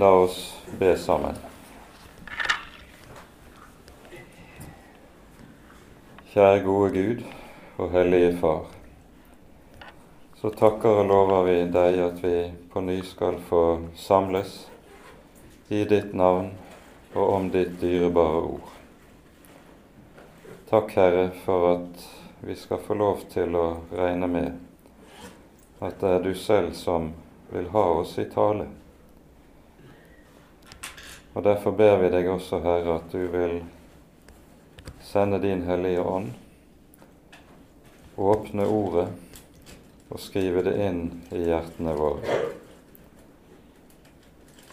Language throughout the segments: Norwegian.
La oss be sammen. Kjære gode Gud og Hellige Far. Så takker og lover vi deg at vi på ny skal få samles i ditt navn og om ditt dyrebare ord. Takk, Herre, for at vi skal få lov til å regne med at det er du selv som vil ha oss i tale. Og Derfor ber vi deg også, Herre, at du vil sende din Hellige Ånd, åpne Ordet og skrive det inn i hjertene våre.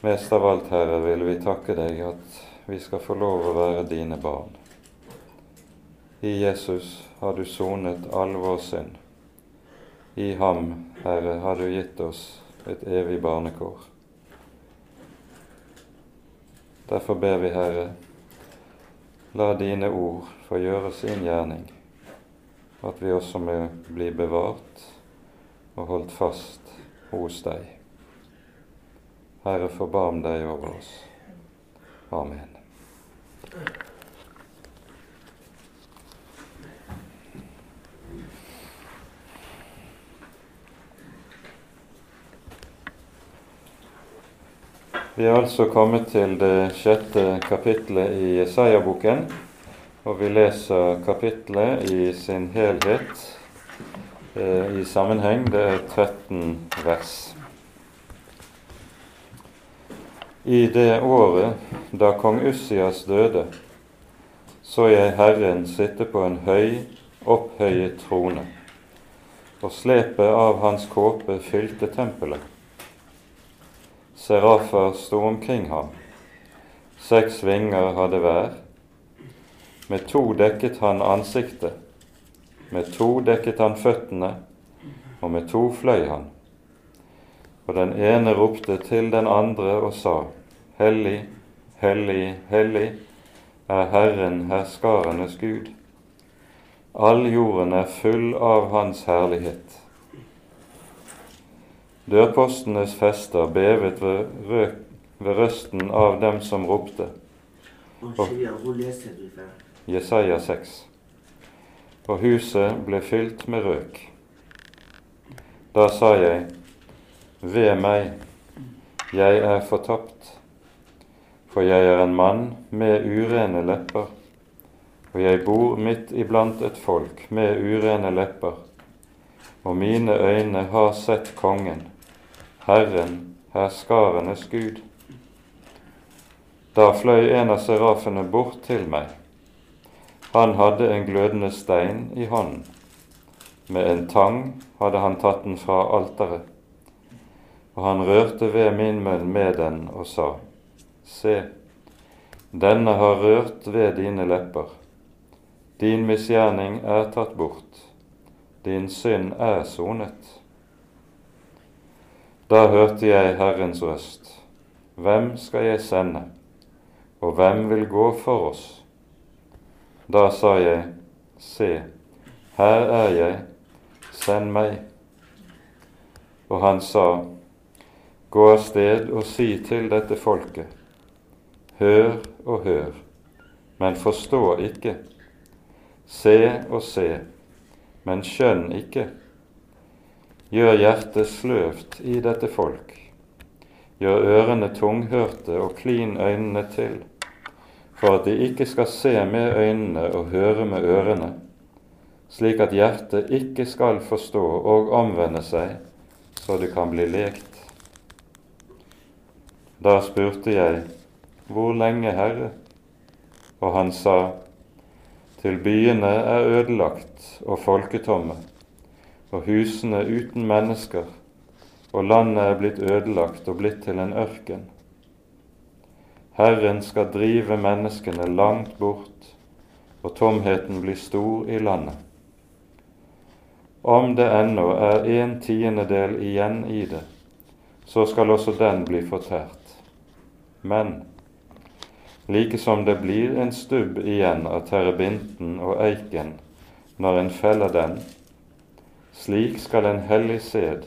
Mest av alt, Herre, vil vi takke deg at vi skal få lov å være dine barn. I Jesus har du sonet all vår synd. I ham, Herre, har du gitt oss et evig barnekår. Derfor ber vi, Herre, la dine ord få gjøre sin gjerning, at vi også må bli bevart og holdt fast hos deg. Herre, forbarm deg over oss. Amen. Vi er altså kommet til det sjette kapitlet i Jesaja-boken, og vi leser kapitlet i sin helhet eh, i sammenheng. Det er 13 vers. I det året da kong Ussias døde, så jeg Herren sitte på en høy, opphøyet trone, og slepet av hans kåpe fylte tempelet. Serafer sto omkring ham. Seks vinger hadde hver. Med to dekket han ansiktet, med to dekket han føttene, og med to fløy han. Og den ene ropte til den andre og sa, Hellig, hellig, hellig er Herren herskarenes Gud. All jorden er full av Hans herlighet. Dørpostenes fester bevet ved, røk, ved røsten av dem som ropte. Og, Jesaja 6. Og huset ble fylt med røk. Da sa jeg, ved meg, jeg er fortapt, for jeg er en mann med urene lepper, og jeg bor midt iblant et folk med urene lepper, og mine øyne har sett Kongen, Herren, herskarenes Gud. Da fløy en av serafene bort til meg. Han hadde en glødende stein i hånden. Med en tang hadde han tatt den fra alteret. Og han rørte ved min munn med den og sa, Se, denne har rørt ved dine lepper. Din misgjerning er tatt bort, din synd er sonet. Da hørte jeg Herrens røst. Hvem skal jeg sende, og hvem vil gå for oss? Da sa jeg, Se, her er jeg, send meg. Og han sa, Gå av sted og si til dette folket, hør og hør, men forstå ikke. Se og se, men skjønn ikke. Gjør hjertet sløvt i dette folk. Gjør ørene tunghørte og klin øynene til, for at de ikke skal se med øynene og høre med ørene, slik at hjertet ikke skal forstå og omvende seg, så det kan bli lekt. Da spurte jeg, Hvor lenge, Herre? Og han sa, Til byene er ødelagt og folketomme og husene uten mennesker, og landet er blitt ødelagt og blitt til en ørken. Herren skal drive menneskene langt bort, og tomheten blir stor i landet. Om det ennå er en tiendedel igjen i det, så skal også den bli fortært. Men like som det blir en stubb igjen av terrebinten og eiken når en feller den, slik skal en hellig sed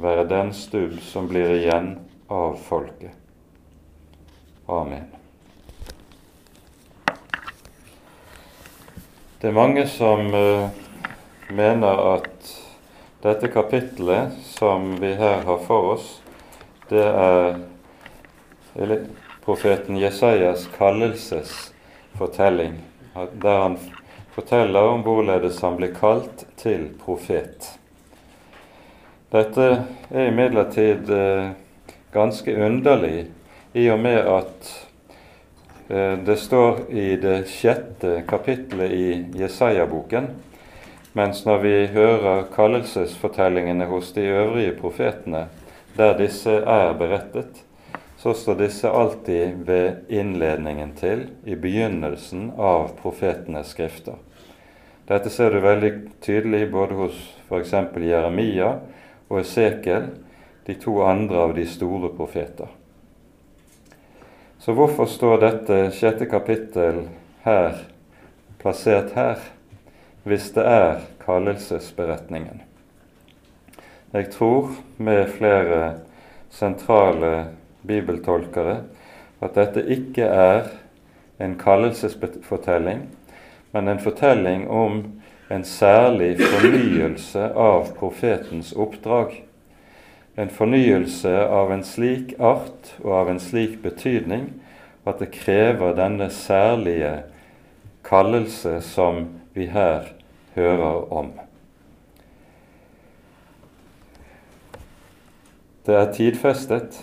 være den stubb som blir igjen av folket. Amen. Det er mange som uh, mener at dette kapittelet som vi her har for oss, det er profeten Jesajas kallelsesfortelling, der han forteller om hvorledes han blir kalt til profet. Dette er imidlertid uh, ganske underlig i og med at Eh, det står i det sjette kapittelet i Jesaja-boken, mens når vi hører kallelsesfortellingene hos de øvrige profetene, der disse er berettet, så står disse alltid ved innledningen til, i begynnelsen av profetenes skrifter. Dette ser du veldig tydelig både hos f.eks. Jeremia og Esekiel, de to andre av de store profeter. Så hvorfor står dette sjette kapittel her, plassert her, hvis det er kallelsesberetningen? Jeg tror, med flere sentrale bibeltolkere, at dette ikke er en kallelsesfortelling, men en fortelling om en særlig fornyelse av profetens oppdrag en fornyelse av en slik art og av en slik betydning at det krever denne særlige kallelse som vi her hører om. Det er tidfestet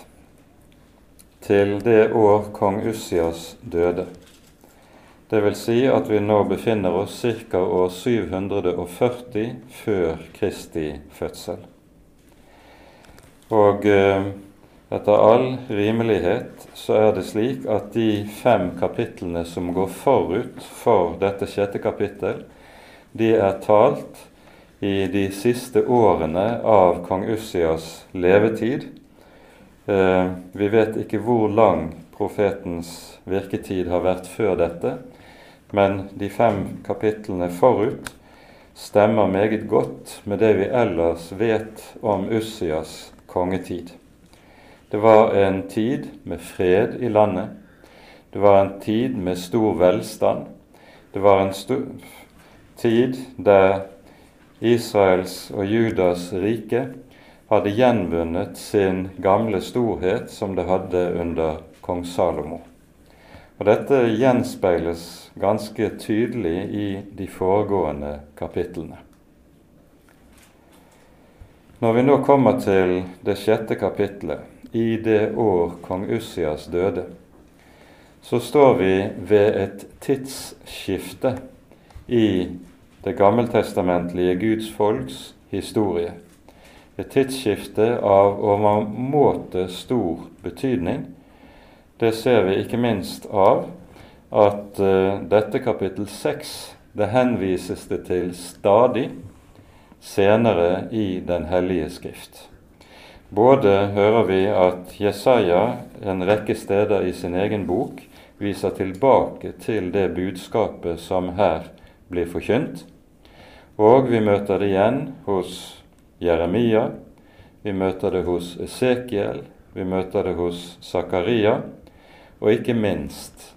til det år kong Ussias døde. Det vil si at vi nå befinner oss ca. år 740 før Kristi fødsel. Og eh, etter all rimelighet så er det slik at de fem kapitlene som går forut for dette sjette kapittel, de er talt i de siste årene av kong Ussias levetid. Eh, vi vet ikke hvor lang profetens virketid har vært før dette, men de fem kapitlene forut stemmer meget godt med det vi ellers vet om Ussias kongetid. Det var en tid med fred i landet. Det var en tid med stor velstand. Det var en tid der Israels og Judas rike hadde gjenvunnet sin gamle storhet som det hadde under kong Salomo. Og Dette gjenspeiles ganske tydelig i de foregående kapitlene. Når vi nå kommer til det sjette kapitlet, i det år kong Ussias døde, så står vi ved et tidsskifte i det gammeltestamentlige Guds folks historie. Et tidsskifte av overmåte stor betydning. Det ser vi ikke minst av at uh, dette kapittel seks det henvises det til stadig senere i Den hellige skrift. Både hører vi at Jesaja en rekke steder i sin egen bok viser tilbake til det budskapet som her blir forkynt, og vi møter det igjen hos Jeremia, vi møter det hos Esekiel, vi møter det hos Zakaria, og ikke minst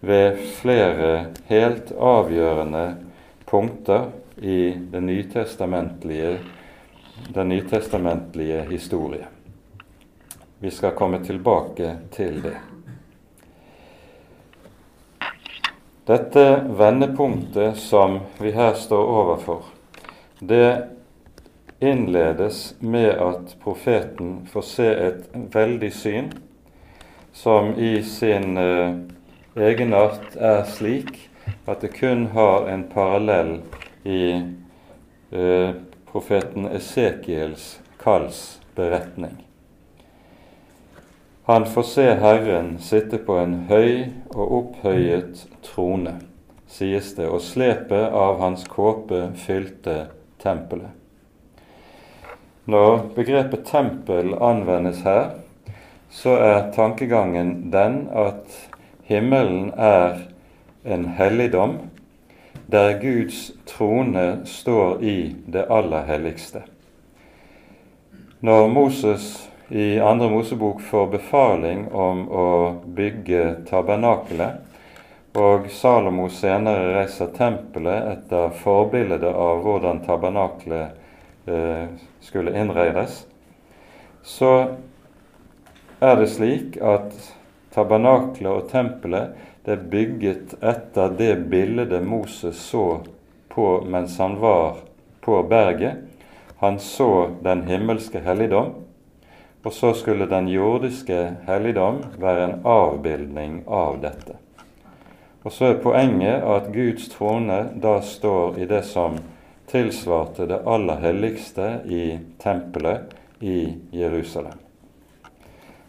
ved flere helt avgjørende punkter i den nytestamentlige, den nytestamentlige historie. Vi skal komme tilbake til det. Dette vendepunktet som vi her står overfor, det innledes med at profeten får se et veldig syn som i sin uh, egenart er slik at det kun har en parallell i eh, profeten Esekiels kallsberetning. Han får se Herren sitte på en høy og opphøyet trone, sies det, og slepet av hans kåpe fylte tempelet. Når begrepet tempel anvendes her, så er tankegangen den at himmelen er en helligdom der Guds trone står i det aller helligste. Når Moses i Andre Mosebok får befaling om å bygge tabernakelet, og Salomo senere reiser tempelet etter forbildet av hvordan tabernakelet eh, skulle innredes, så er det slik at tabernaklet og tempelet det er bygget etter det bildet Moses så på mens han var på berget. Han så den himmelske helligdom, og så skulle den jordiske helligdom være en avbildning av dette. Og så er poenget at Guds trone da står i det som tilsvarte det aller helligste i tempelet i Jerusalem.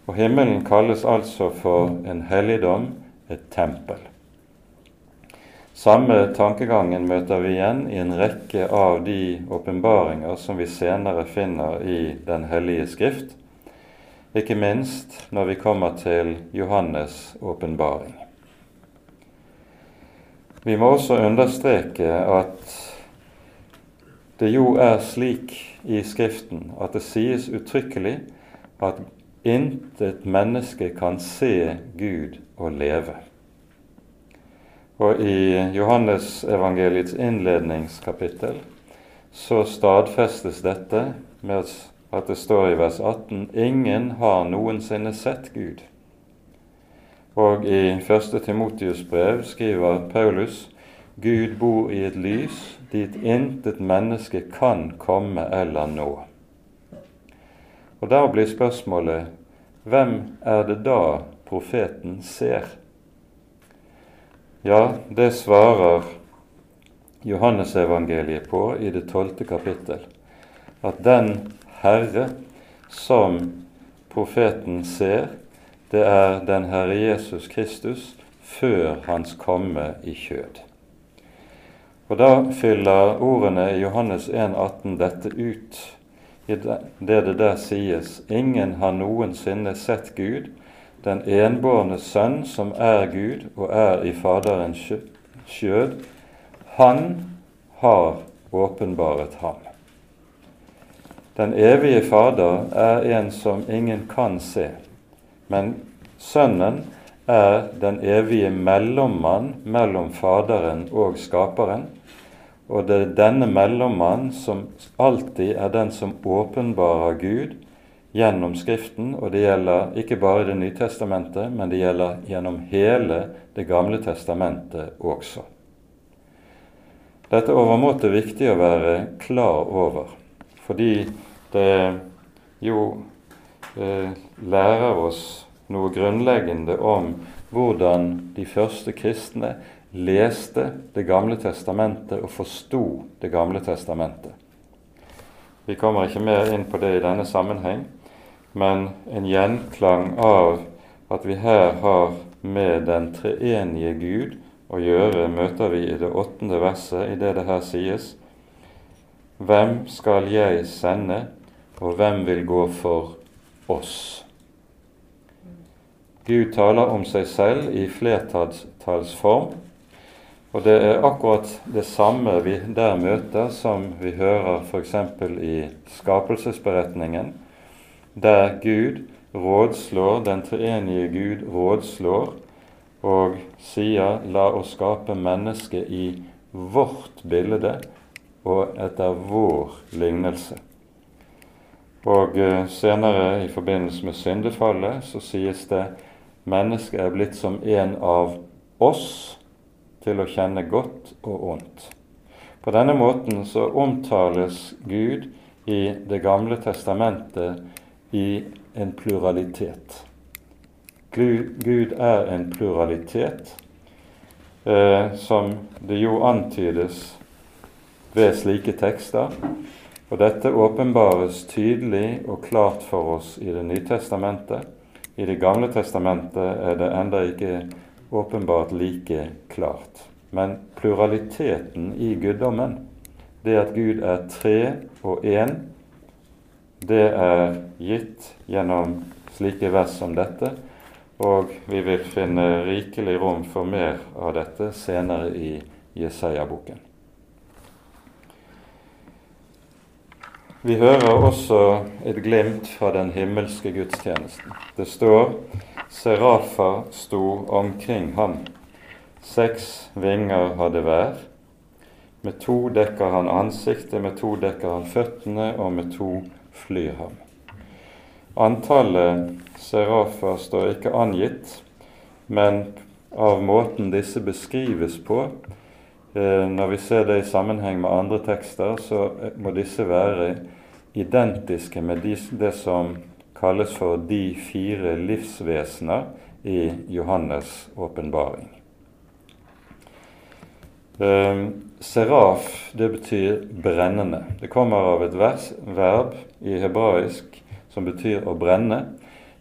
Og himmelen kalles altså for en helligdom, et tempel. Samme tankegangen møter vi igjen i en rekke av de åpenbaringer som vi senere finner i Den hellige skrift, ikke minst når vi kommer til Johannes' åpenbaring. Vi må også understreke at det jo er slik i Skriften at det sies uttrykkelig at intet menneske kan se Gud og leve. Og i Johannes-evangeliets innledningskapittel så stadfestes dette med at det står i vers 18 ingen har noensinne sett Gud. Og i 1. Timotius brev skriver Paulus Gud bor i et lys dit intet menneske kan komme eller nå. Og Da blir spørsmålet hvem er det da profeten ser? Ja, det svarer Johannesevangeliet på i det tolvte kapittel. At den Herre som profeten ser, det er den Herre Jesus Kristus før Hans komme i kjød. Og Da fyller ordene i Johannes 1,18 dette ut, i det det der sies Ingen har noensinne sett Gud, den enbårne Sønn som er Gud og er i Faderens skjød. Han har åpenbaret ham. Den evige Fader er en som ingen kan se, men Sønnen er den evige mellommann mellom Faderen og Skaperen. Og det er denne mellommann som alltid er den som åpenbarer Gud gjennom Skriften, og det gjelder ikke bare Det nye testamentet, men det gjelder gjennom hele Det gamle testamentet også. Dette er overmåte viktig å være klar over, fordi det jo eh, lærer oss noe grunnleggende om hvordan de første kristne leste Det gamle testamentet og forsto Det gamle testamentet. Vi kommer ikke mer inn på det i denne sammenheng, men en gjenklang av at vi her har med den treenige Gud å gjøre, møter vi i det åttende verset, i det det her sies Hvem skal jeg sende, og hvem vil gå for oss? Gud taler om seg selv i flertallsform, og det er akkurat det samme vi der møter som vi hører f.eks. i skapelsesberetningen, der Gud rådslår, den treenige Gud rådslår og sier 'la oss skape mennesket i vårt bilde og etter vår lignelse'. Og eh, senere i forbindelse med syndefallet så sies det mennesket er blitt som en av oss til å kjenne godt og ondt. På denne måten så omtales Gud i Det gamle testamentet i en pluralitet. Gud er en pluralitet eh, som det jo antydes ved slike tekster, og dette åpenbares tydelig og klart for oss i Det nye testamentet. I Det gamle testamentet er det enda ikke åpenbart like klart. Men pluraliteten i guddommen, det at Gud er tre og én, det er gitt gjennom slike vers som dette, og vi vil finne rikelig rom for mer av dette senere i Jesaja-boken. Vi hører også et glimt fra den himmelske gudstjenesten. Det står Serafa sto omkring ham. Seks vinger hadde hver. Med to dekker han ansiktet, med to dekker han føttene, og med to flyr ham. Antallet serafer står ikke angitt, men av måten disse beskrives på, eh, når vi ser det i sammenheng med andre tekster, så må disse være identiske med det som kalles for de fire livsvesener i Johannes' åpenbaring. Eh, seraf det betyr brennende. Det kommer av et vers, verb i hebraisk som betyr å brenne.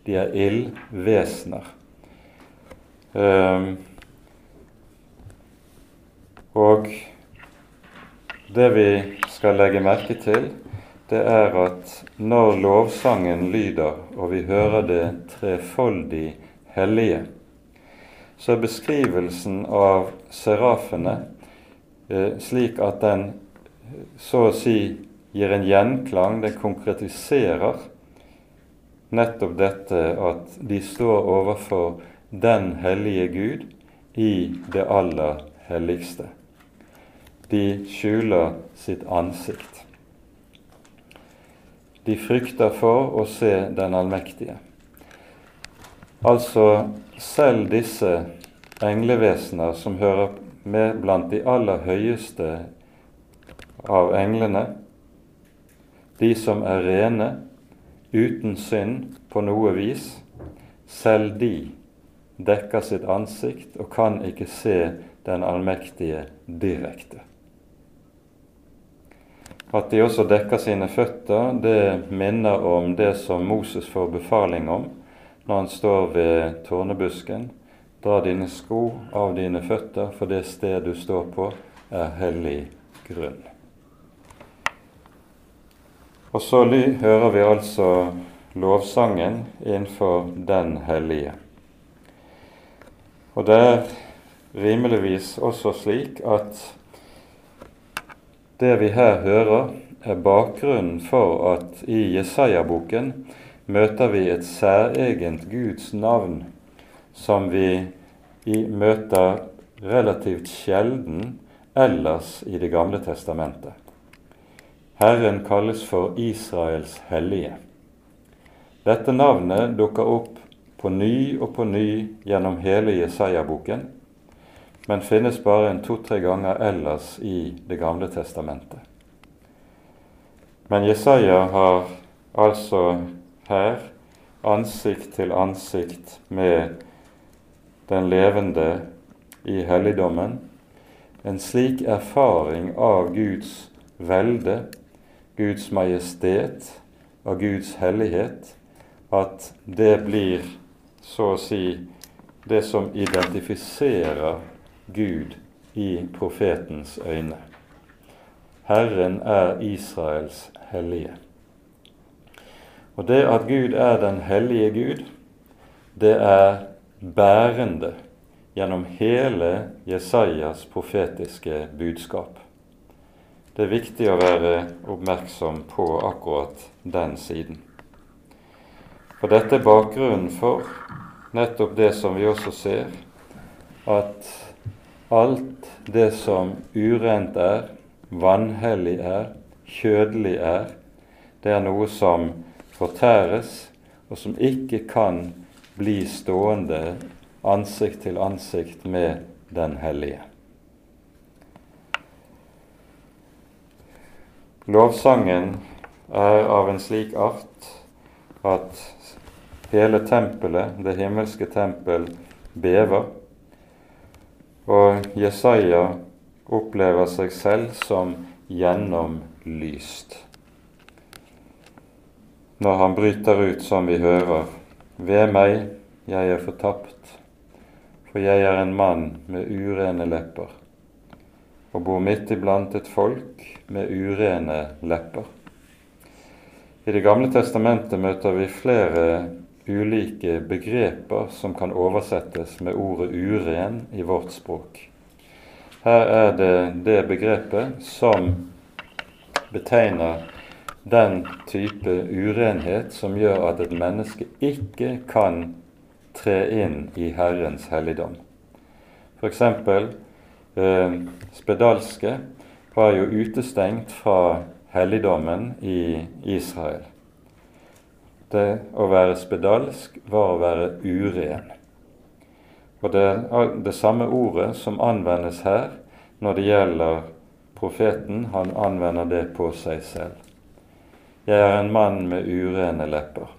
De er ildvesener. Eh, og det vi skal legge merke til, det er at når lovsangen lyder, og vi hører det trefoldig hellige, så er beskrivelsen av serafene eh, slik at den så å si gir en gjenklang, den konkretiserer nettopp dette at de står overfor den hellige Gud i det aller helligste. De skjuler sitt ansikt. De frykter for å se Den allmektige. Altså selv disse englevesener som hører med blant de aller høyeste av englene, de som er rene, uten synd på noe vis, selv de dekker sitt ansikt og kan ikke se Den allmektige direkte. At de også dekker sine føtter, det minner om det som Moses får befaling om når han står ved tårnebusken. Dra dine sko av dine føtter, for det sted du står på, er hellig grunn. Og så hører vi altså lovsangen innenfor Den hellige. Og det er rimeligvis også slik at det vi her hører, er bakgrunnen for at i Jesaja-boken møter vi et særegent Guds navn som vi møter relativt sjelden ellers i Det gamle testamentet. Herren kalles for Israels hellige. Dette navnet dukker opp på ny og på ny gjennom hele Jesaja-boken, men finnes bare en to-tre ganger ellers i Det gamle testamentet. Men Jesaja har altså her ansikt til ansikt med den levende i helligdommen en slik erfaring av Guds velde, Guds majestet og Guds hellighet at det blir så å si det som identifiserer Gud i profetens øyne. Herren er Israels hellige. Og det at Gud er den hellige Gud, det er bærende gjennom hele Jesajas profetiske budskap. Det er viktig å være oppmerksom på akkurat den siden. For dette er bakgrunnen for nettopp det som vi også ser, at alt det som urent er, vanhellig er, kjødelig er, det er noe som fortæres, og som ikke kan bli stående ansikt til ansikt med Den hellige. Lovsangen er av en slik art at hele tempelet, det himmelske tempel, bever. Og Jesaja opplever seg selv som gjennomlyst. Når han bryter ut som vi hører, ved meg, jeg er fortapt, for jeg er en mann med urene lepper, og bor midt iblant et folk med urene lepper. I Det gamle testamentet møter vi flere ulike begreper som kan oversettes med ordet 'uren' i vårt språk. Her er det det begrepet som betegner den type urenhet som gjør at et menneske ikke kan tre inn i Herrens helligdom. F.eks. Eh, spedalske var jo utestengt fra helligdommen i Israel. Det å være spedalsk var å være uren. Og det er det samme ordet som anvendes her når det gjelder profeten. Han anvender det på seg selv. Jeg er en mann med urene lepper.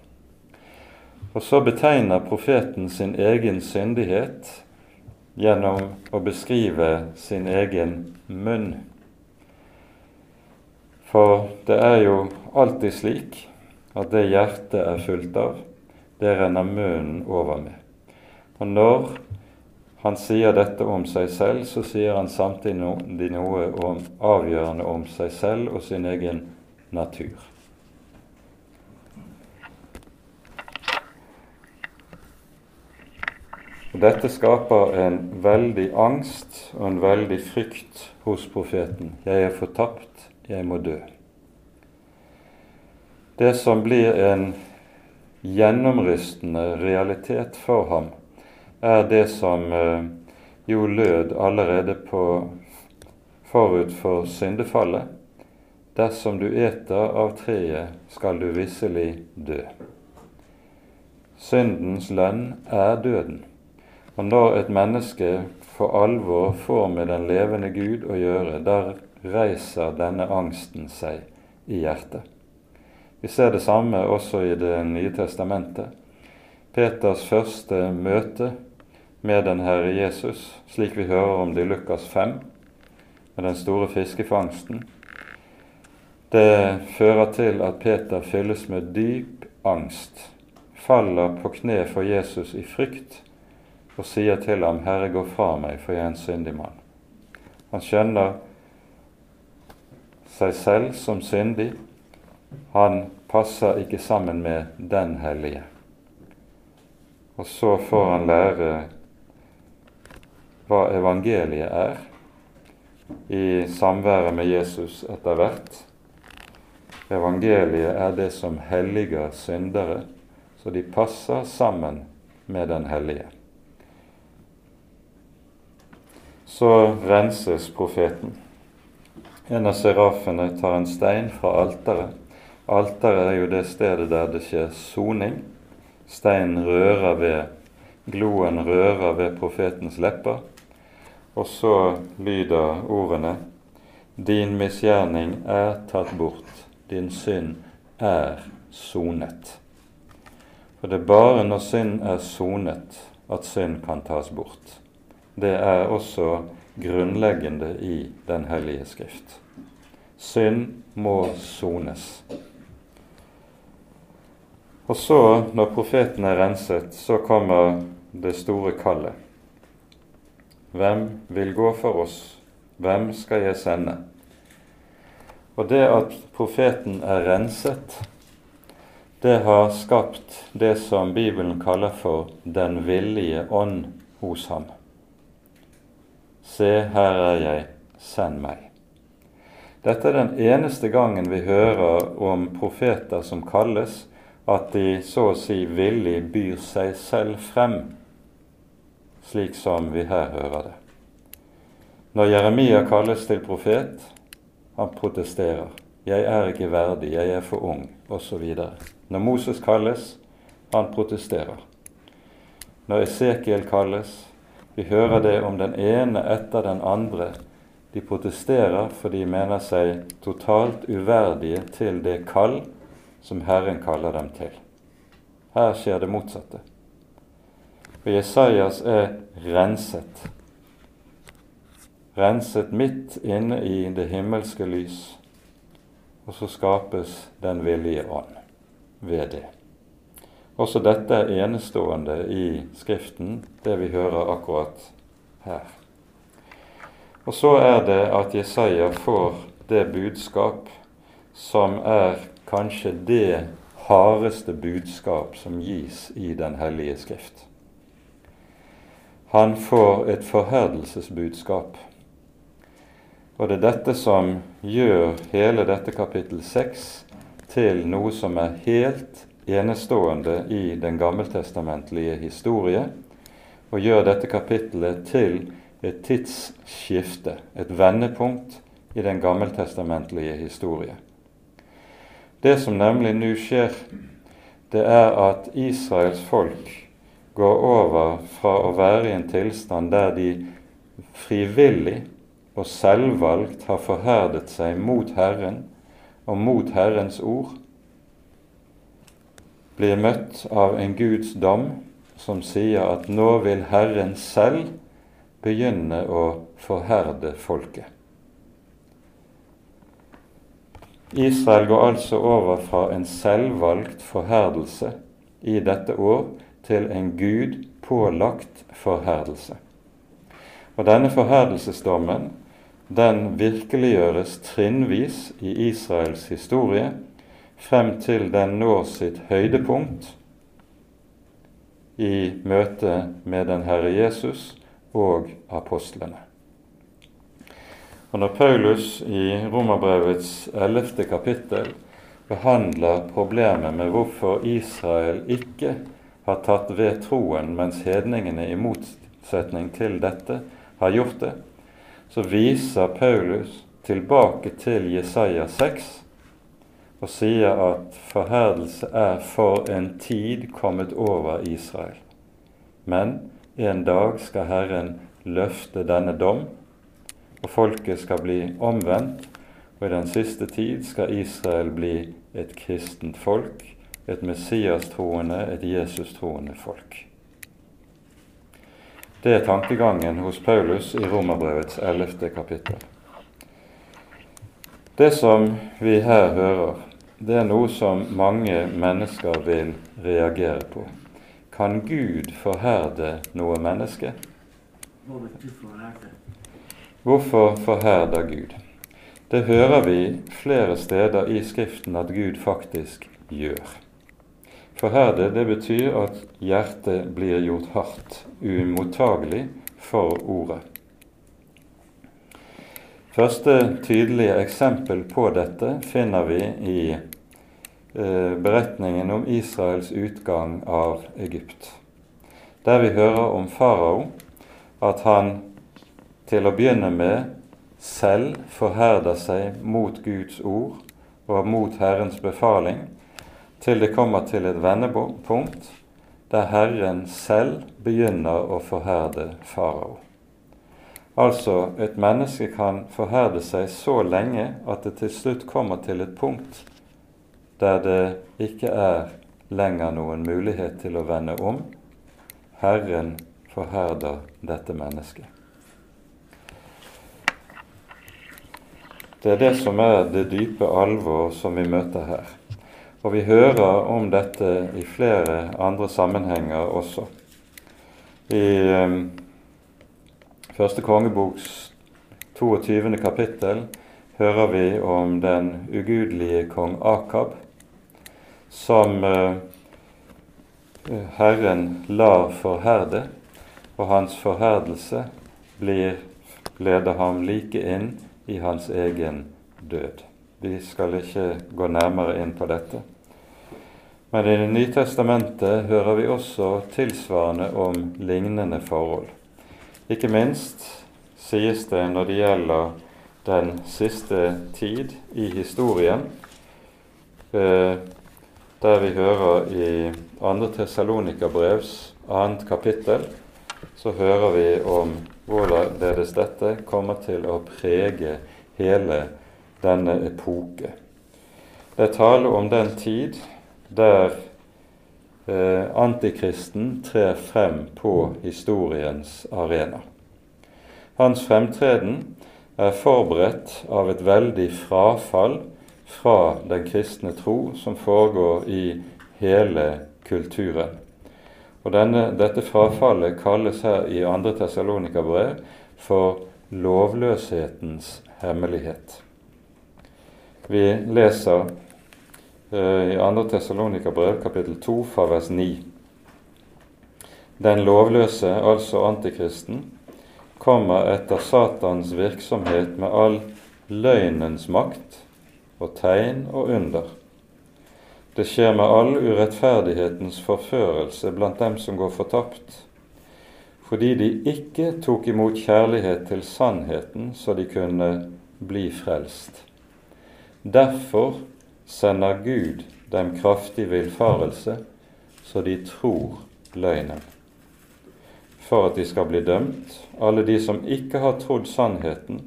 Og så betegner profeten sin egen syndighet gjennom å beskrive sin egen munn. For det er jo alltid slik at det hjertet er fullt av, det renner munnen over med. Og når han sier dette om seg selv, så sier han samtidig noe om, avgjørende om seg selv og sin egen natur. Dette skaper en veldig angst og en veldig frykt hos profeten. Jeg er fortapt, jeg må dø. Det som blir en gjennomrystende realitet for ham, er det som eh, jo lød allerede på forut for syndefallet. Dersom du eter av treet, skal du visselig dø. Syndens lønn er døden. Og når et menneske for alvor får med den levende Gud å gjøre, der reiser denne angsten seg i hjertet. Vi ser det samme også i Det nye testamentet. Peters første møte med den Herre Jesus, slik vi hører om det i Lukas 5, med den store fiskefangsten, det fører til at Peter fylles med dyp angst, faller på kne for Jesus i frykt og sier til ham, 'Herre, gå fra meg, for jeg er en syndig mann'. Han skjønner seg selv som syndig. Han passer ikke sammen med den hellige. Og så får han lære hva evangeliet er i samværet med Jesus etter hvert. Evangeliet er det som helliger syndere, så de passer sammen med den hellige. Så renses profeten. En av serafene tar en stein fra alteret. Alteret er jo det stedet der det skjer soning. Steinen rører ved Gloen rører ved profetens lepper. Og så lyder ordene Din misgjerning er tatt bort, din synd er sonet. For det er bare når synd er sonet, at synd kan tas bort. Det er også grunnleggende i Den hellige skrift. Synd må sones. Og så, når profeten er renset, så kommer det store kallet. Hvem vil gå for oss? Hvem skal jeg sende? Og det at profeten er renset, det har skapt det som Bibelen kaller for den villige ånd hos ham. Se, her er jeg, send meg. Dette er den eneste gangen vi hører om profeter som kalles, at de så å si villig byr seg selv frem slik som vi her hører det. Når Jeremia kalles til profet, han protesterer. 'Jeg er ikke verdig, jeg er for ung', osv. Når Moses kalles, han protesterer. Når Esekiel kalles, vi hører det om den ene etter den andre. De protesterer for de mener seg totalt uverdige til det kall som Herren kaller dem til. Her skjer det motsatte. For Jesajas er renset. Renset midt inne i det himmelske lys. Og så skapes den villige ånd ved det. Også dette er enestående i Skriften, det vi hører akkurat her. Og så er det at Jesaja får det budskap som er kanskje det hardeste budskap som gis i Den hellige Skrift. Han får et forherdelsesbudskap. Og det er dette som gjør hele dette kapittel 6 til noe som er helt enestående i den gammeltestamentlige historie, og gjør dette kapittelet til et tidsskifte, et vendepunkt i den gammeltestamentlige historie. Det som nemlig nå skjer, det er at Israels folk går over fra å være i en tilstand der de frivillig og selvvalgt har forherdet seg mot Herren og mot Herrens ord, blir møtt av en Guds dom som sier at nå vil Herren selv begynne å forherde folket. Israel går altså over fra en selvvalgt forherdelse i dette år til en Gud pålagt forherdelse. Og denne forherdelsesdommen den virkeliggjøres trinnvis i Israels historie frem til den når sitt høydepunkt i møte med den Herre Jesus og apostlene. Og Når Paulus i Romerbrevets ellevte kapittel behandler problemet med hvorfor Israel ikke har tatt ved troen, mens hedningene i motsetning til dette har gjort det, så viser Paulus tilbake til Jesaja 6 og sier at forherdelse er for en tid kommet over Israel. Men en dag skal Herren løfte denne dom og folket skal bli omvendt, og i den siste tid skal Israel bli et kristent folk, et Messias-troende, et Jesus-troende folk. Det er tankegangen hos Paulus i Romerbrevets ellevte kapittel. Det som vi her hører, det er noe som mange mennesker vil reagere på. Kan Gud forherde noe menneske? Hvorfor forherder Gud? Det hører vi flere steder i Skriften at Gud faktisk gjør. Forherde det betyr at hjertet blir gjort hardt, uimottagelig for ordet. Første tydelige eksempel på dette finner vi i eh, beretningen om Israels utgang av Egypt, der vi hører om farao, at han til å begynne med selv forherder seg mot Guds ord og mot Herrens befaling, til det kommer til et vendepunkt der Herren selv begynner å forherde farao. Altså, et menneske kan forherde seg så lenge at det til slutt kommer til et punkt der det ikke er lenger noen mulighet til å vende om. Herren forherder dette mennesket. Det er det som er det dype alvor som vi møter her. Og vi hører om dette i flere andre sammenhenger også. I um, første kongeboks 22. kapittel hører vi om den ugudelige kong Akab, som uh, Herren lar forherde, og hans forherdelse blir, leder ham like inn i hans egen død. Vi skal ikke gå nærmere inn på dette. Men i Det nye testamentet hører vi også tilsvarende om lignende forhold. Ikke minst sies det når det gjelder den siste tid i historien, eh, der vi hører i 2. Tessalonikabrevs 2. kapittel, så hører vi om hvorledes dette kommer til å prege hele denne epoke. Det er tale om den tid der eh, antikristen trer frem på historiens arena. Hans fremtreden er forberedt av et veldig frafall fra den kristne tro som foregår i hele kulturen. Og denne, Dette frafallet kalles her i 2. Tessalonika-brev for lovløshetens hemmelighet. Vi leser eh, i 2. Tessalonika-brev kapittel 2 fra vers 9. Den lovløse, altså antikristen, kommer etter Satans virksomhet med all løgnens makt og tegn og under, Det skjer med all urettferdighetens forførelse blant dem som går fortapt, fordi de ikke tok imot kjærlighet til sannheten så de kunne bli frelst. Derfor sender Gud dem kraftig villfarelse, så de tror løgnen. For at de skal bli dømt, alle de som ikke har trodd sannheten,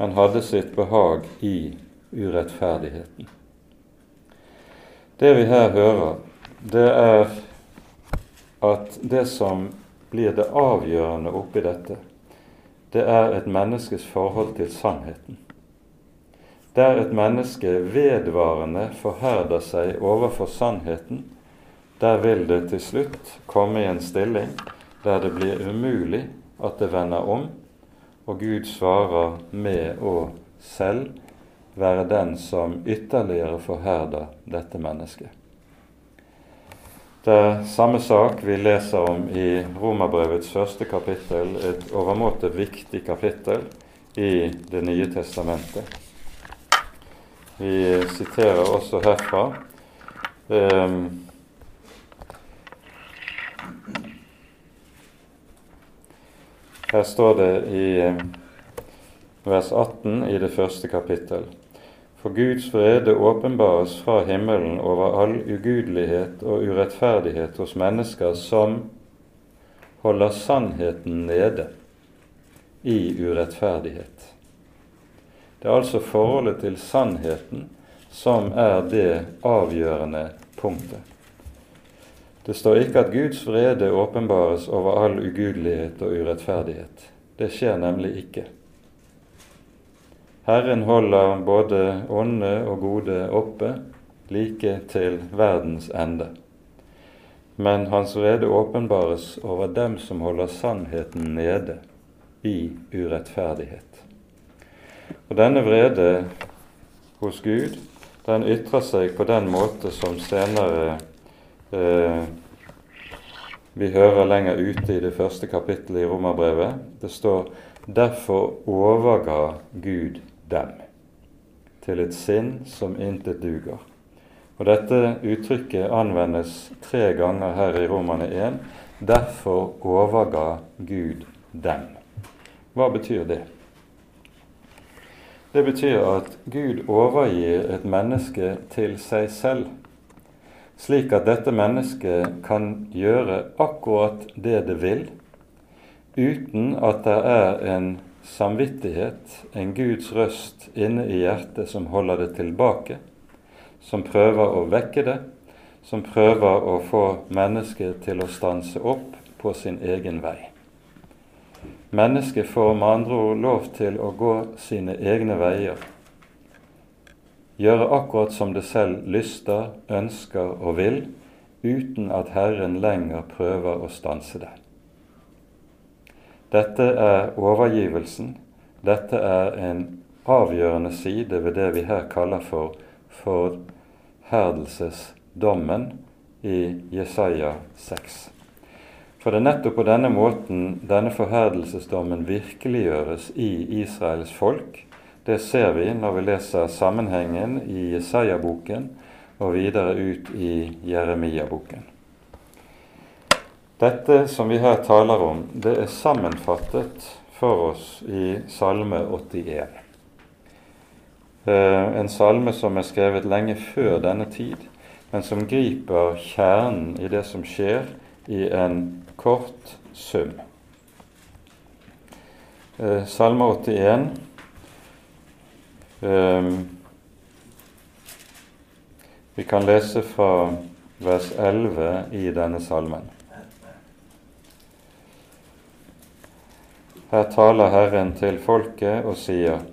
men hadde sitt behag i urettferdigheten. Det vi her hører, det er at det som blir det avgjørende oppi dette, det er et menneskes forhold til sannheten. Der et menneske vedvarende forherder seg overfor sannheten, der vil det til slutt komme i en stilling der det blir umulig at det vender om, og Gud svarer med å selv være den som ytterligere forherder dette mennesket. Det er samme sak vi leser om i Romerbrevets første kapittel, et overmåte viktig kapittel i Det nye testamentet. Vi siterer også herfra. Um, her står det i vers 18 i det første kapittel. For Guds vrede åpenbares fra himmelen over all ugudelighet og urettferdighet hos mennesker som holder sannheten nede i urettferdighet. Det er altså forholdet til sannheten som er det avgjørende punktet. Det står ikke at Guds vrede åpenbares over all ugudelighet og urettferdighet. Det skjer nemlig ikke. Herren holder både ånde og gode oppe, like til verdens ende. Men hans vrede åpenbares over dem som holder sannheten nede i urettferdighet. Og denne vrede hos Gud, den ytrer seg på den måte som senere eh, vi hører lenger ute i det første kapittelet i Romerbrevet. Det står derfor overga Gud dem til et sinn som intet duger. Og Dette uttrykket anvendes tre ganger her i Romane 1. Derfor overga Gud dem. Hva betyr det? Det betyr at Gud overgir et menneske til seg selv, slik at dette mennesket kan gjøre akkurat det det vil, uten at det er en samvittighet, en Guds røst inne i hjertet som holder det tilbake, som prøver å vekke det, som prøver å få mennesket til å stanse opp på sin egen vei. Mennesket får med andre ord lov til å gå sine egne veier, gjøre akkurat som det selv lyster, ønsker og vil, uten at Herren lenger prøver å stanse det. Dette er overgivelsen. Dette er en avgjørende side ved det vi her kaller for forherdelsesdommen i Jesaja 6. For det er nettopp på denne måten denne forherdelsesdommen virkeliggjøres i Israels folk. Det ser vi når vi leser sammenhengen i Jesaja-boken og videre ut i Jeremia-boken. Dette som vi her taler om, det er sammenfattet for oss i Salme 81. Eh, en salme som er skrevet lenge før denne tid, men som griper kjernen i det som skjer, i en kort sum. Eh, salme 81 eh, Vi kan lese fra vers 11 i denne salmen. Her taler Herren til folket og sier:"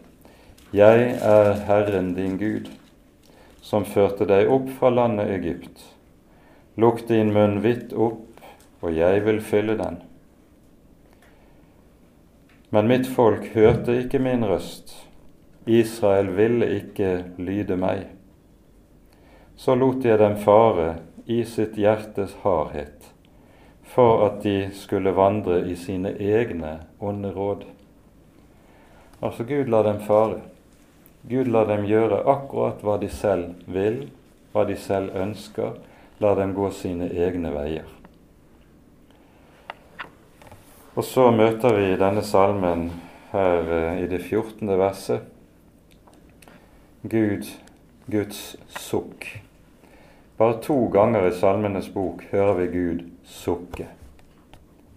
Jeg er Herren din Gud, som førte deg opp fra landet Egypt. Lukk din munn vidt opp, og jeg vil fylle den. Men mitt folk hørte ikke min røst, Israel ville ikke lyde meg. Så lot jeg dem fare i sitt hjertes hardhet for at de skulle vandre i sine egne onde råd. Altså Gud lar dem fare. Gud lar dem gjøre akkurat hva de selv vil hva de selv ønsker, lar dem gå sine egne veier. Og så møter vi denne salmen her eh, i det 14. verset Gud, Guds sukk. Bare to ganger i Salmenes bok hører vi Gud sukke.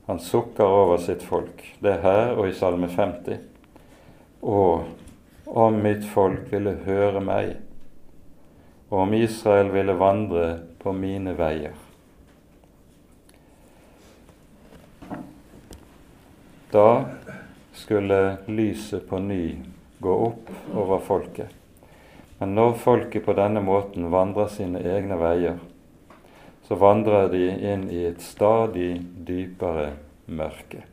Han sukker over sitt folk. Det er her og i Salme 50. Og om mitt folk ville høre meg, og om Israel ville vandre på mine veier. Da skulle lyset på ny gå opp over folket. Men når folket på denne måten vandrer sine egne veier, så vandrer de inn i et stadig dypere mørke.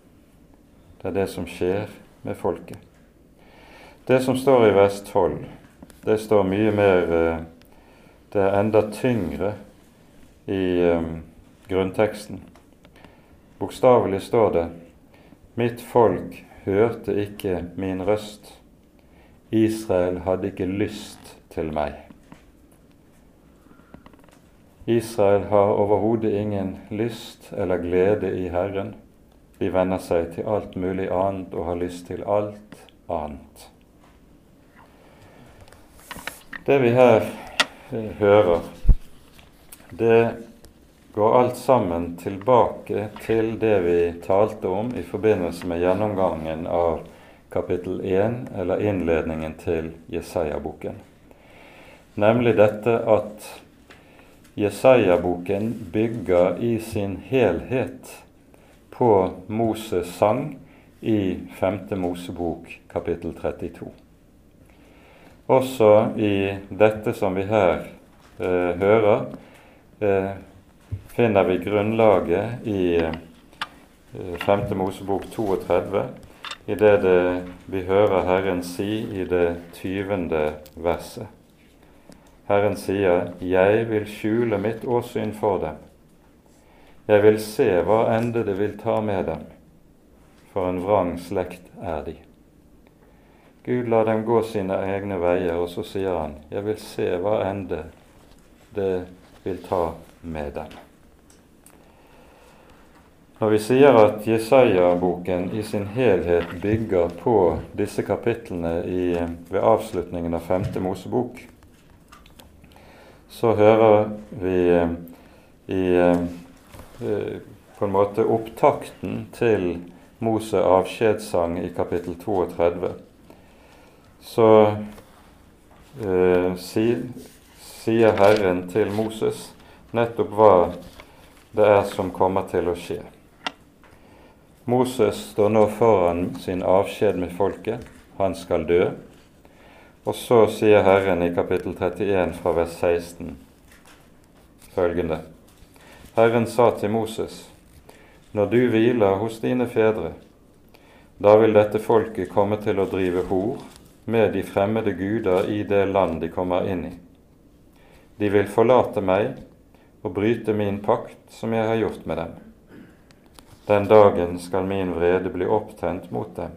Det er det som skjer med folket. Det som står i 12, det står mye mer eh, Det er enda tyngre i um, grunnteksten. Bokstavelig står det Mitt folk hørte ikke min røst. Israel hadde ikke lyst til meg. Israel har overhodet ingen lyst eller glede i Herren. De venner seg til alt mulig annet og har lyst til alt annet. Det vi her eh, hører, det går alt sammen tilbake til det vi talte om i forbindelse med gjennomgangen av kapittel 1, eller innledningen til Jesaja-boken. Nemlig dette at Jesaja-boken bygger i sin helhet på Moses sang i 5. Mosebok kapittel 32. Også i dette som vi her eh, hører, eh, finner vi grunnlaget i eh, 5. Mosebok 32, i det, det vi hører Herren si i det tyvende verset. Herren sier, 'Jeg vil skjule mitt åsyn for dem'. Jeg vil se hva ende det vil ta med dem, for en vrang slekt er de. Gud lar dem gå sine egne veier, og så sier han, 'Jeg vil se hva ende det vil ta med dem'. Når vi sier at Jesaja-boken i sin helhet bygger på disse kapitlene i, ved avslutningen av femte Mosebok, så hører vi eh, i eh, eh, på en måte opptakten til Mose avskjedssang i kapittel 32. Så eh, sier, sier Herren til Moses nettopp hva det er som kommer til å skje. Moses står nå foran sin avskjed med folket. Han skal dø. Og så sier Herren i kapittel 31 fra vers 16 følgende. Herren sa til Moses, når du hviler hos dine fedre, da vil dette folket komme til å drive hor med de fremmede guder i det land de kommer inn i. De vil forlate meg og bryte min pakt som jeg har gjort med dem. Den dagen skal min vrede bli opptent mot dem.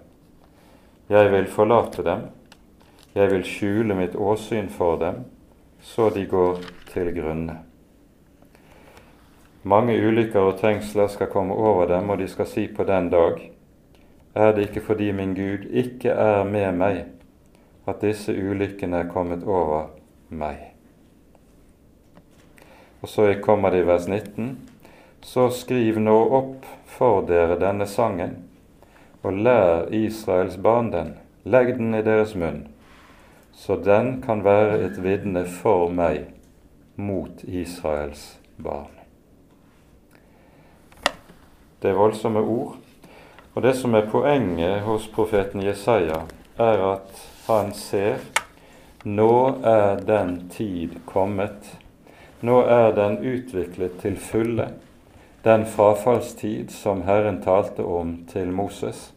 Jeg vil forlate dem jeg vil skjule mitt åsyn for dem, så de går til grunne. Mange ulykker og trengsler skal komme over dem, og de skal si på den dag:" Er det ikke fordi min Gud ikke er med meg, at disse ulykkene er kommet over meg? Og så kommer det i vers 19. Så skriv nå opp for dere denne sangen, og lær Israels barn den. Legg den i deres munn så den kan være et vitne for meg mot Israels barn. Det er voldsomme ord. Og det som er poenget hos profeten Jesaja, er at han ser nå er den tid kommet. Nå er den utviklet til fulle, den frafallstid som Herren talte om til Moses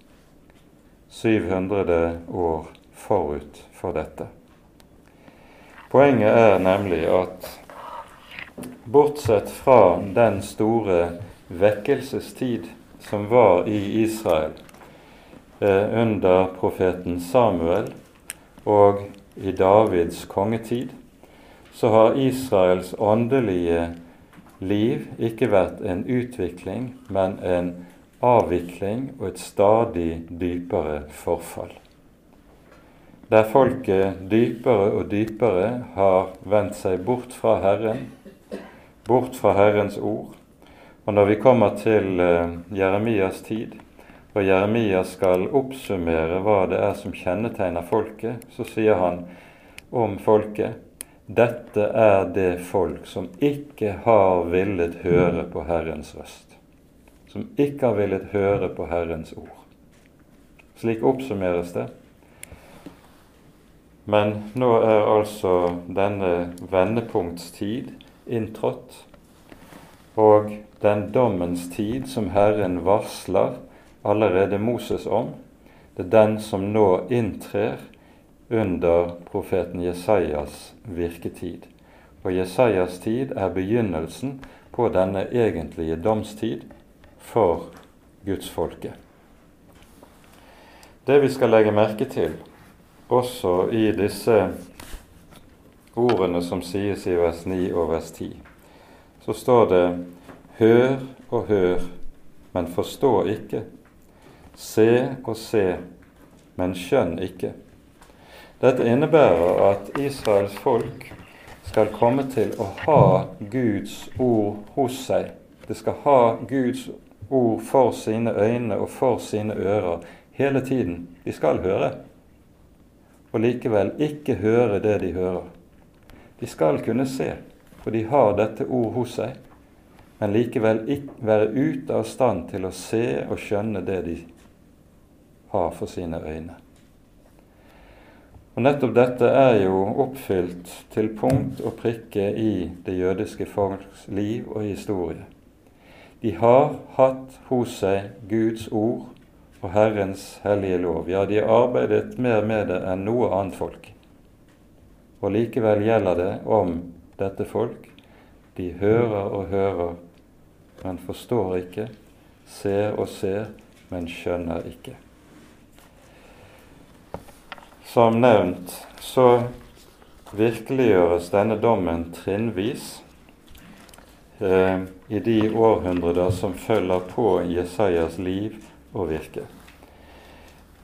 700 år forut for dette. Poenget er nemlig at bortsett fra den store vekkelsestid som var i Israel eh, under profeten Samuel og i Davids kongetid, så har Israels åndelige liv ikke vært en utvikling, men en avvikling og et stadig dypere forfall. Der folket dypere og dypere har vendt seg bort fra Herren, bort fra Herrens ord. Og når vi kommer til uh, Jeremias tid, og Jeremias skal oppsummere hva det er som kjennetegner folket, så sier han om folket dette er det folk som ikke har villet høre på Herrens røst. Som ikke har villet høre på Herrens ord. Slik oppsummeres det. Men nå er altså denne vendepunktstid inntrådt, og den dommens tid som Herren varsler allerede Moses om, det er den som nå inntrer under profeten Jesajas virketid. Og Jesajas tid er begynnelsen på denne egentlige domstid for gudsfolket. Det vi skal legge merke til også i disse ordene som sies i vers 9 og vers 10, så står det Hør og hør, men forstå ikke. Se og se, men skjønn ikke. Dette innebærer at Israels folk skal komme til å ha Guds ord hos seg. De skal ha Guds ord for sine øyne og for sine ører hele tiden. De skal høre, og likevel ikke høre det de hører. De skal kunne se, for de har dette ord hos seg, men likevel ikke være ute av stand til å se og skjønne det de har for sine øyne. Og Nettopp dette er jo oppfylt til punkt og prikke i det jødiske folks liv og historie. De har hatt hos seg Guds ord og Herrens hellige lov. Ja, de har arbeidet mer med det enn noe annet folk. Og likevel gjelder det om dette folk. De hører og hører, men forstår ikke, ser og ser, men skjønner ikke. Som nevnt så virkeliggjøres denne dommen trinnvis eh, i de århundrer som følger på Jesajas liv og virke.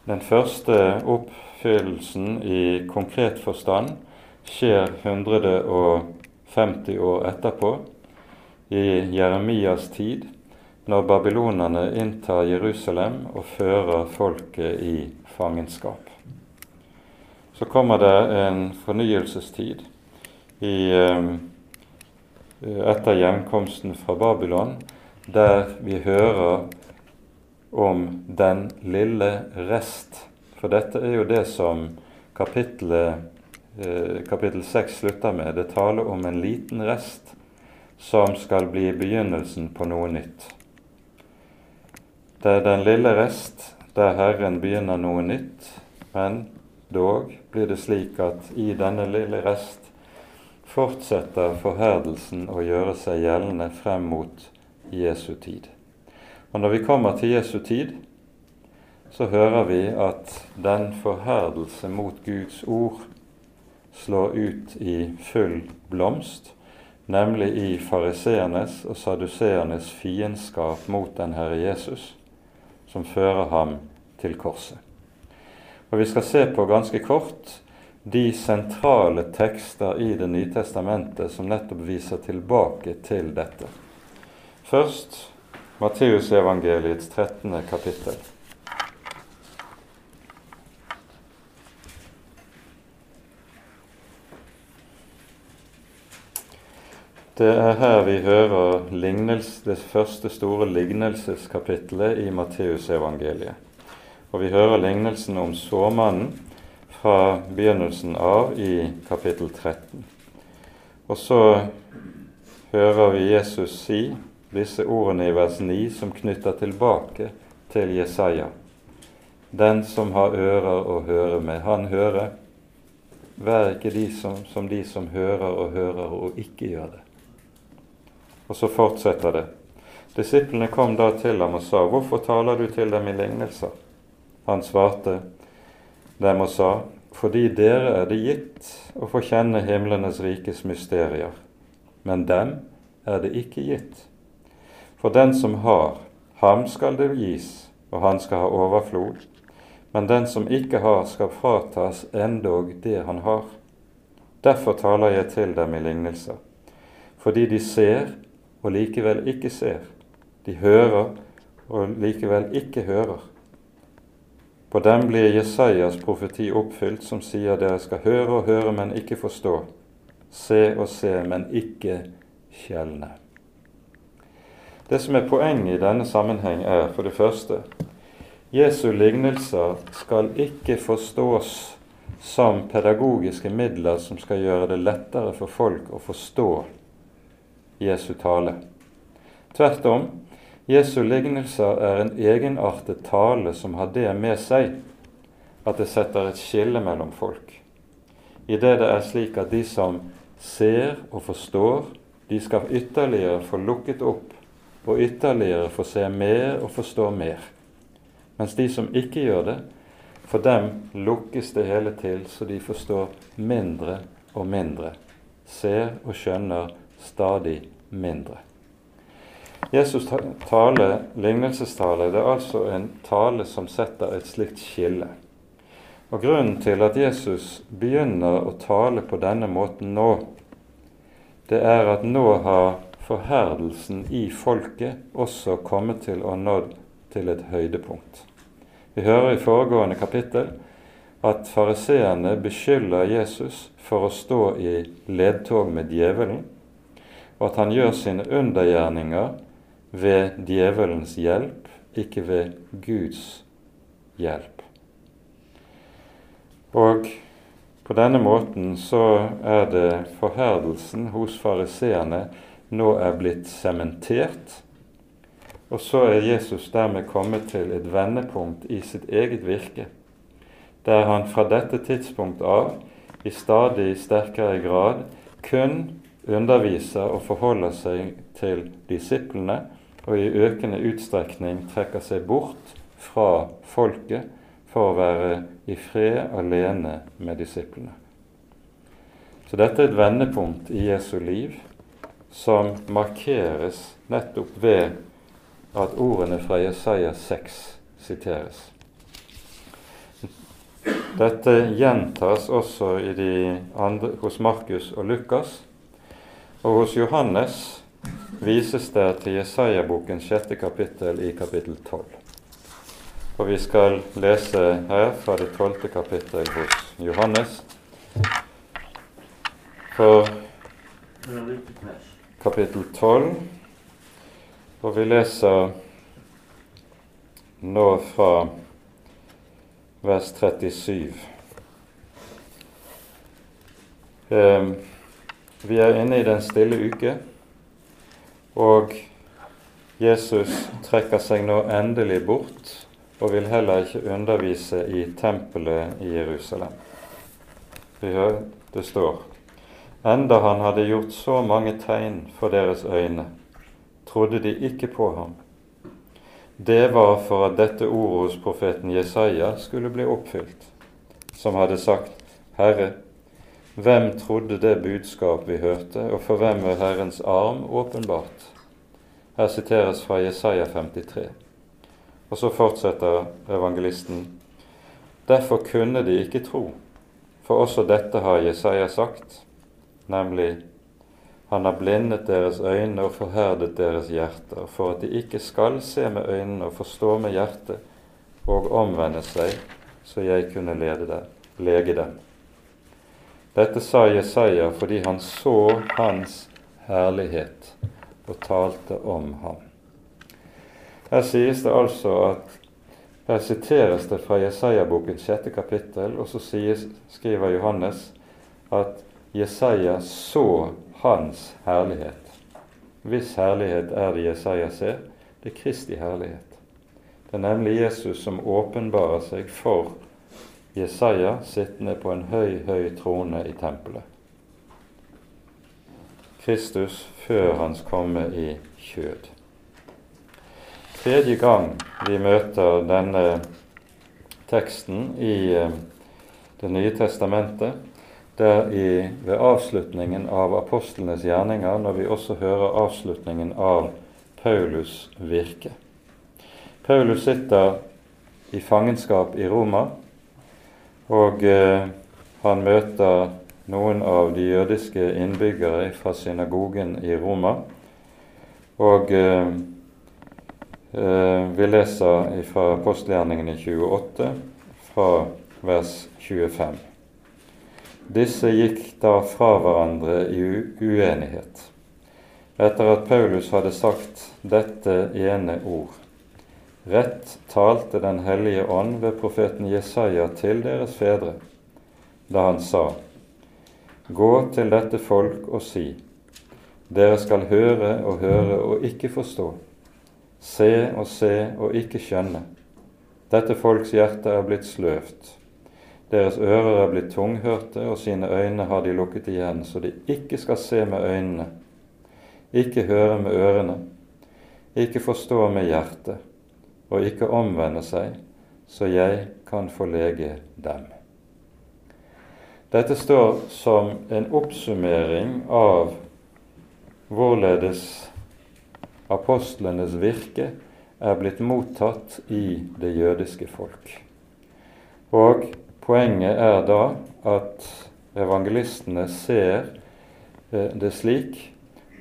Den første oppfyllelsen i konkret forstand skjer 150 år etterpå, i Jeremias tid, når babylonerne inntar Jerusalem og fører folket i fangenskap så kommer det en fornyelsestid i, eh, etter hjemkomsten fra Babylon, der vi hører om den lille rest. For dette er jo det som kapittelet, eh, kapittel 6 slutter med. Det taler om en liten rest som skal bli begynnelsen på noe nytt. Det er den lille rest der Herren begynner noe nytt, men Dog blir det slik at i denne lille rest fortsetter forherdelsen å gjøre seg gjeldende frem mot Jesu tid. Og når vi kommer til Jesu tid, så hører vi at den forherdelse mot Guds ord slår ut i full blomst, nemlig i fariseernes og saduseernes fiendskap mot den Herre Jesus, som fører ham til korset. Og vi skal se på ganske kort de sentrale tekster i Det nye testamentet som nettopp viser tilbake til dette. Først Matteusevangeliets 13. kapittel. Det er her vi hører det første store lignelseskapitlet i Matteusevangeliet. Og vi hører lignelsen om såmannen fra begynnelsen av i kapittel 13. Og så hører vi Jesus si disse ordene i vers 9 som knytter tilbake til Jesaja. Den som har ører å høre med, han hører. Vær ikke de som, som de som hører og hører og ikke gjør det. Og så fortsetter det. Disiplene kom da til ham og sa, Hvorfor taler du til dem i lignelser? Han svarte dem og sa, fordi dere er det gitt å få kjenne himlenes rikes mysterier, men dem er det ikke gitt. For den som har, ham skal det gis, og han skal ha overflod. Men den som ikke har, skal fratas endog det han har. Derfor taler jeg til dem i lignelser. Fordi de ser og likevel ikke ser. De hører og likevel ikke hører. På dem blir Jesajas profeti oppfylt, som sier dere skal høre og høre, men ikke forstå. Se og se, men ikke skjelne. Det som er poenget i denne sammenheng, er for det første Jesu lignelser skal ikke forstås som pedagogiske midler som skal gjøre det lettere for folk å forstå Jesu tale. Tvert om, Jesu lignelser er en egenartet tale som har det med seg at det setter et skille mellom folk. I det det er slik at de som ser og forstår, de skal ytterligere få lukket opp og ytterligere få se mer og forstå mer. Mens de som ikke gjør det, for dem lukkes det hele til så de forstår mindre og mindre, ser og skjønner stadig mindre. Jesus tale, lignelsestale, det er altså en tale som setter et slikt skille. Og Grunnen til at Jesus begynner å tale på denne måten nå, det er at nå har forherdelsen i folket også kommet til å nå til et høydepunkt. Vi hører i foregående kapittel at fariseerne beskylder Jesus for å stå i ledtog med djevelen, og at han gjør sine undergjerninger ved djevelens hjelp, ikke ved Guds hjelp. Og på denne måten så er det forherdelsen hos fariseerne nå er blitt sementert. Og så er Jesus dermed kommet til et vendepunkt i sitt eget virke, der han fra dette tidspunkt av i stadig sterkere grad kun underviser og forholder seg til disiplene og i økende utstrekning trekker seg bort fra folket for å være i fred alene med disiplene. Så dette er et vendepunkt i Jesu liv som markeres nettopp ved at ordene fra Jesaja 6 siteres. Dette gjentas også andre, hos Markus og Lukas, og hos Johannes vises det til Jesaja-boken sjette kapittel i kapittel 12. Og vi skal lese her fra det tolvte kapittel hos Johannes. For kapittel 12, og vi leser nå fra vers 37. Eh, vi er inne i den stille uke. Og Jesus trekker seg nå endelig bort og vil heller ikke undervise i tempelet i Jerusalem. Vi hører det står Enda han hadde gjort så mange tegn for deres øyne, trodde de ikke på ham. Det var for at dette ordet hos profeten Jesaja skulle bli oppfylt, som hadde sagt, Herre, hvem trodde det budskap vi hørte, og for hvem er Herrens arm åpenbart? Her siteres fra Jesaja 53. Og så fortsetter evangelisten. Derfor kunne de ikke tro, for også dette har Jesaja sagt, nemlig han har blindet deres øyne og forherdet deres hjerter, for at de ikke skal se med øynene og forstå med hjertet og omvende seg, så jeg kunne dem, lege dem. Dette sa Jesaja fordi han så hans herlighet og talte om ham. Her sies det altså at her siteres det fra Jesaja-boken sjette kapittel, og så sies, skriver Johannes at Jesaja så hans herlighet. Hvis herlighet er det Jesaja ser, det er Kristi herlighet. Det er nemlig Jesus som åpenbarer seg for Jesaja sittende på en høy, høy trone i tempelet. Kristus før hans komme i kjød. Tredje gang vi møter denne teksten i eh, Det nye testamentet, der i, ved avslutningen av apostlenes gjerninger, når vi også hører avslutningen av Paulus' virke. Paulus sitter i fangenskap i Roma, og eh, han møter noen av de jødiske innbyggere fra synagogen i Roma. Og eh, eh, vi leser fra apostelgjerningene 28, fra vers 25. Disse gikk da fra hverandre i uenighet, etter at Paulus hadde sagt dette ene ord. Rett talte Den hellige ånd ved profeten Jesaja til deres fedre, da han sa:" Gå til dette folk og si:" Dere skal høre og høre og ikke forstå, se og se og ikke skjønne. Dette folks hjerte er blitt sløvt. Deres ører er blitt tunghørte, og sine øyne har de lukket igjen, så de ikke skal se med øynene, ikke høre med ørene, ikke forstå med hjertet, og ikke omvende seg, så jeg kan forlege dem. Dette står som en oppsummering av hvorledes apostlenes virke er blitt mottatt i det jødiske folk. Og poenget er da at evangelistene ser eh, det slik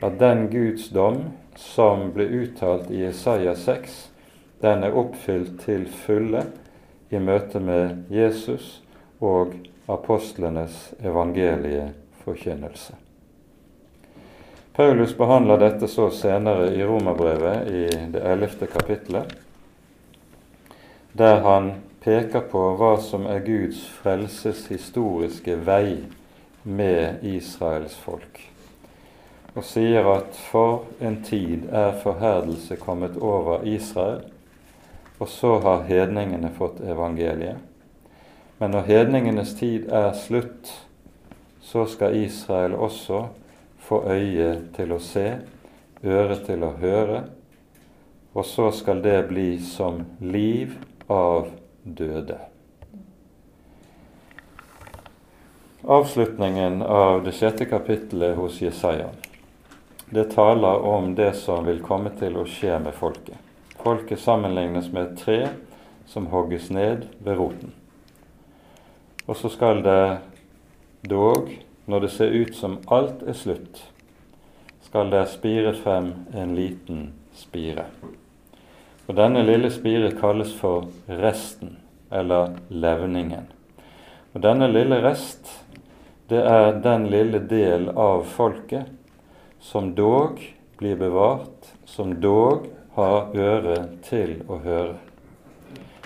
at den Guds dom som ble uttalt i Isaiah 6, den er oppfylt til fulle i møte med Jesus og apostlenes evangelieforkynnelse. Paulus behandler dette så senere i Romerbrevet i det ellevte kapittelet, der han peker på hva som er Guds frelses historiske vei med Israels folk, og sier at for en tid er forherdelse kommet over Israel, og så har hedningene fått evangeliet. Men når hedningenes tid er slutt, så skal Israel også få øye til å se, øre til å høre, og så skal det bli som liv av døde. Avslutningen av det sjette kapittelet hos Jesaja det taler om det som vil komme til å skje med folket. Folket sammenlignes med et tre som hogges ned ved roten. Og så skal det dog, når det ser ut som alt er slutt, skal det spire frem en liten spire. Og Denne lille spire kalles for resten, eller levningen. Og Denne lille rest, det er den lille del av folket som dog blir bevart, som dog har øre til å høre.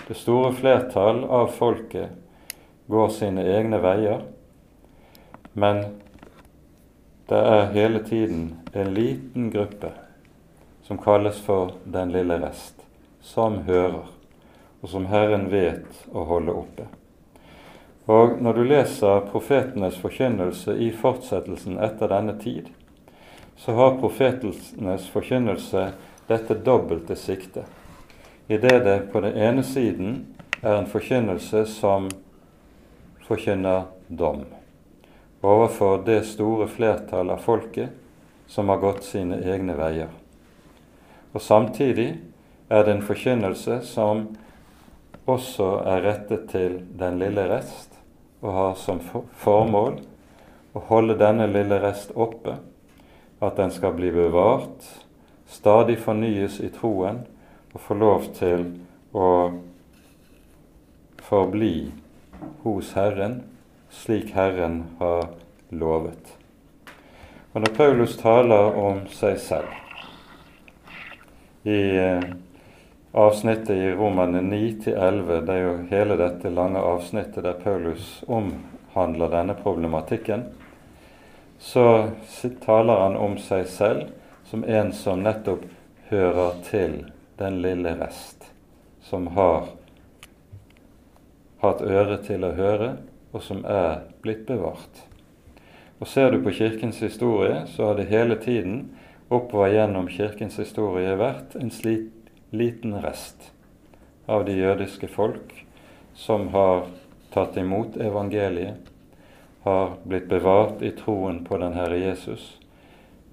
Det store flertall av folket går sine egne veier, men det er hele tiden en liten gruppe som kalles for den lille rest, som hører, og som Herren vet å holde oppe. Og Når du leser profetenes forkynnelse i fortsettelsen etter denne tid, så har profetenes forkynnelse dette dobbelte siktet, idet det på den ene siden er en forkynnelse som forkynner dom overfor det store flertall av folket som har gått sine egne veier. Og Samtidig er det en forkynnelse som også er rettet til den lille rest, og har som formål å holde denne lille rest oppe, at den skal bli bevart, stadig fornyes i troen og få lov til å forbli hos Herren, slik Herren har lovet. Og Når Paulus taler om seg selv i eh, avsnittet i Romane 9-11, det er jo hele dette lange avsnittet der Paulus omhandler denne problematikken, så taler han om seg selv som en som nettopp hører til den lille rest, som har hatt øre til å høre, og som er blitt bevart. Og Ser du på Kirkens historie, så har det hele tiden oppover gjennom Kirkens historie vært en slik liten rest av de jødiske folk som har tatt imot evangeliet, har blitt bevart i troen på den Herre Jesus,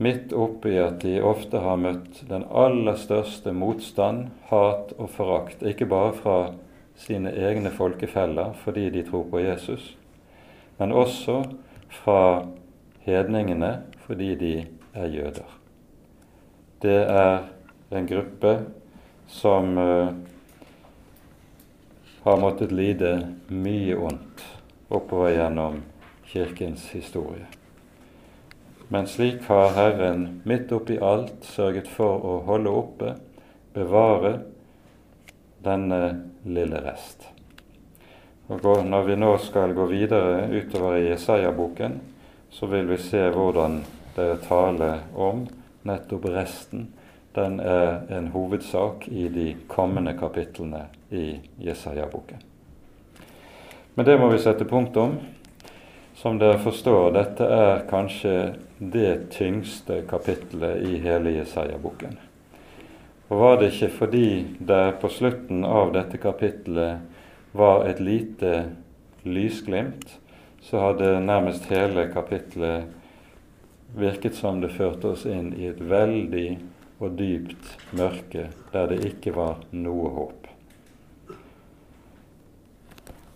midt oppi at de ofte har møtt den aller største motstand, hat og forakt, ikke bare fra sine egne folkefeller fordi de tror på Jesus, men også fra hedningene fordi de er jøder. Det er en gruppe som uh, har måttet lide mye ondt oppover gjennom Kirkens historie. Men slik har Herren midt oppi alt sørget for å holde oppe, bevare denne lille rest. Og Når vi nå skal gå videre utover i Jesaja-boken, så vil vi se hvordan det er tale om nettopp resten. Den er en hovedsak i de kommende kapitlene i Jesaja-boken. Men det må vi sette punktum. Som dere forstår, dette er kanskje det tyngste kapittelet i hele Jesaja-boken. Og var det ikke fordi det på slutten av dette kapittelet var et lite lysglimt, så hadde nærmest hele kapittelet virket som det førte oss inn i et veldig og dypt mørke der det ikke var noe håp.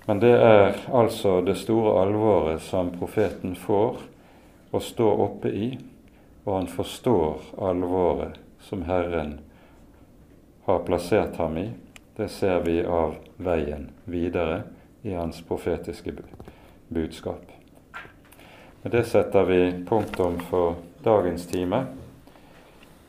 Men det er altså det store alvoret som profeten får å stå oppe i, og han forstår alvoret som Herren har plassert ham i. Det ser vi av veien videre i hans profetiske budskap. Med det setter vi punktum for dagens time.